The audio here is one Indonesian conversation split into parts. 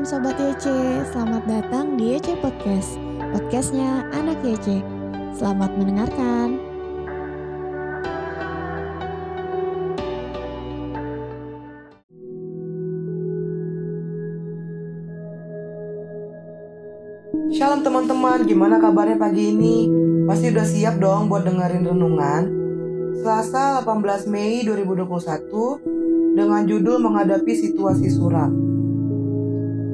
Salam Sobat YC, selamat datang di YC Podcast Podcastnya Anak YC Selamat mendengarkan Shalom teman-teman, gimana kabarnya pagi ini? Pasti udah siap dong buat dengerin renungan? Selasa 18 Mei 2021 dengan judul menghadapi situasi suram.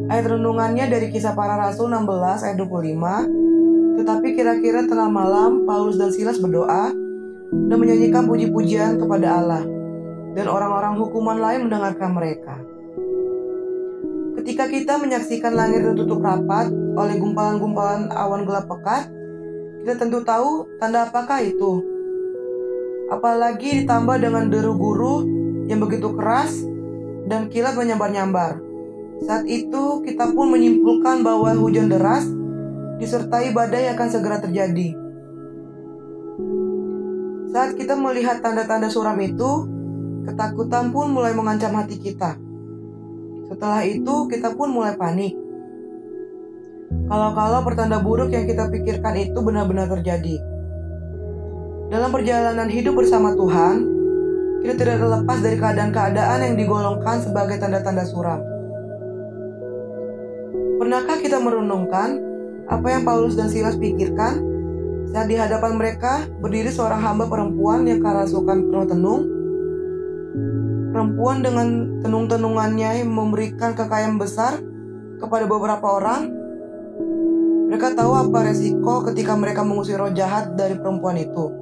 Ayat renungannya dari kisah para rasul 16 ayat 25 Tetapi kira-kira tengah malam Paulus dan Silas berdoa dan menyanyikan puji-pujian kepada Allah dan orang-orang hukuman lain mendengarkan mereka. Ketika kita menyaksikan langit tertutup rapat oleh gumpalan-gumpalan awan gelap pekat, kita tentu tahu tanda apakah itu. Apalagi ditambah dengan deru guru yang begitu keras dan kilat menyambar-nyambar. Saat itu kita pun menyimpulkan bahwa hujan deras disertai badai akan segera terjadi. Saat kita melihat tanda-tanda suram itu, ketakutan pun mulai mengancam hati kita. Setelah itu, kita pun mulai panik. Kalau-kalau pertanda buruk yang kita pikirkan itu benar-benar terjadi. Dalam perjalanan hidup bersama Tuhan, kita tidak terlepas dari keadaan-keadaan yang digolongkan sebagai tanda-tanda suram. Pernahkah kita merenungkan apa yang Paulus dan Silas pikirkan saat di hadapan mereka berdiri seorang hamba perempuan yang kerasukan penuh tenung perempuan dengan tenung-tenungannya memberikan kekayaan besar kepada beberapa orang. Mereka tahu apa resiko ketika mereka mengusir roh jahat dari perempuan itu.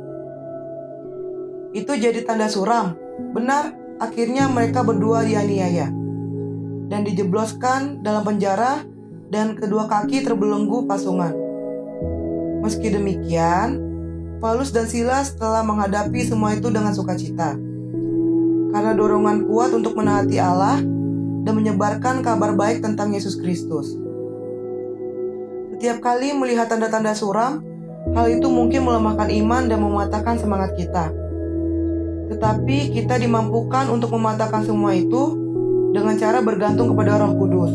Itu jadi tanda suram. Benar, akhirnya mereka berdua dianiaya dan dijebloskan dalam penjara dan kedua kaki terbelenggu pasungan. Meski demikian, Paulus dan Silas telah menghadapi semua itu dengan sukacita karena dorongan kuat untuk menaati Allah dan menyebarkan kabar baik tentang Yesus Kristus. Setiap kali melihat tanda-tanda suram, hal itu mungkin melemahkan iman dan mematahkan semangat kita. Tetapi kita dimampukan untuk mematahkan semua itu dengan cara bergantung kepada Roh Kudus.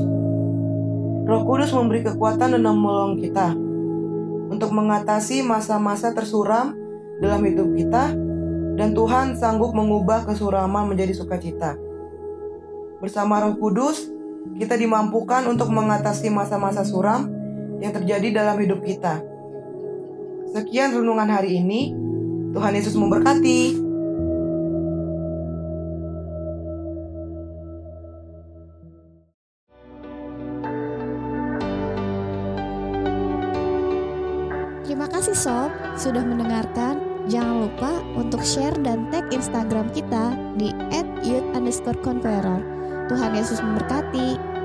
Roh Kudus memberi kekuatan dan menolong kita untuk mengatasi masa-masa tersuram dalam hidup kita dan Tuhan sanggup mengubah kesuraman menjadi sukacita. Bersama Roh Kudus, kita dimampukan untuk mengatasi masa-masa suram yang terjadi dalam hidup kita. Sekian renungan hari ini. Tuhan Yesus memberkati. Terima kasih Sob sudah mendengarkan Jangan lupa untuk share dan tag Instagram kita di @youth_conqueror. Tuhan Yesus memberkati.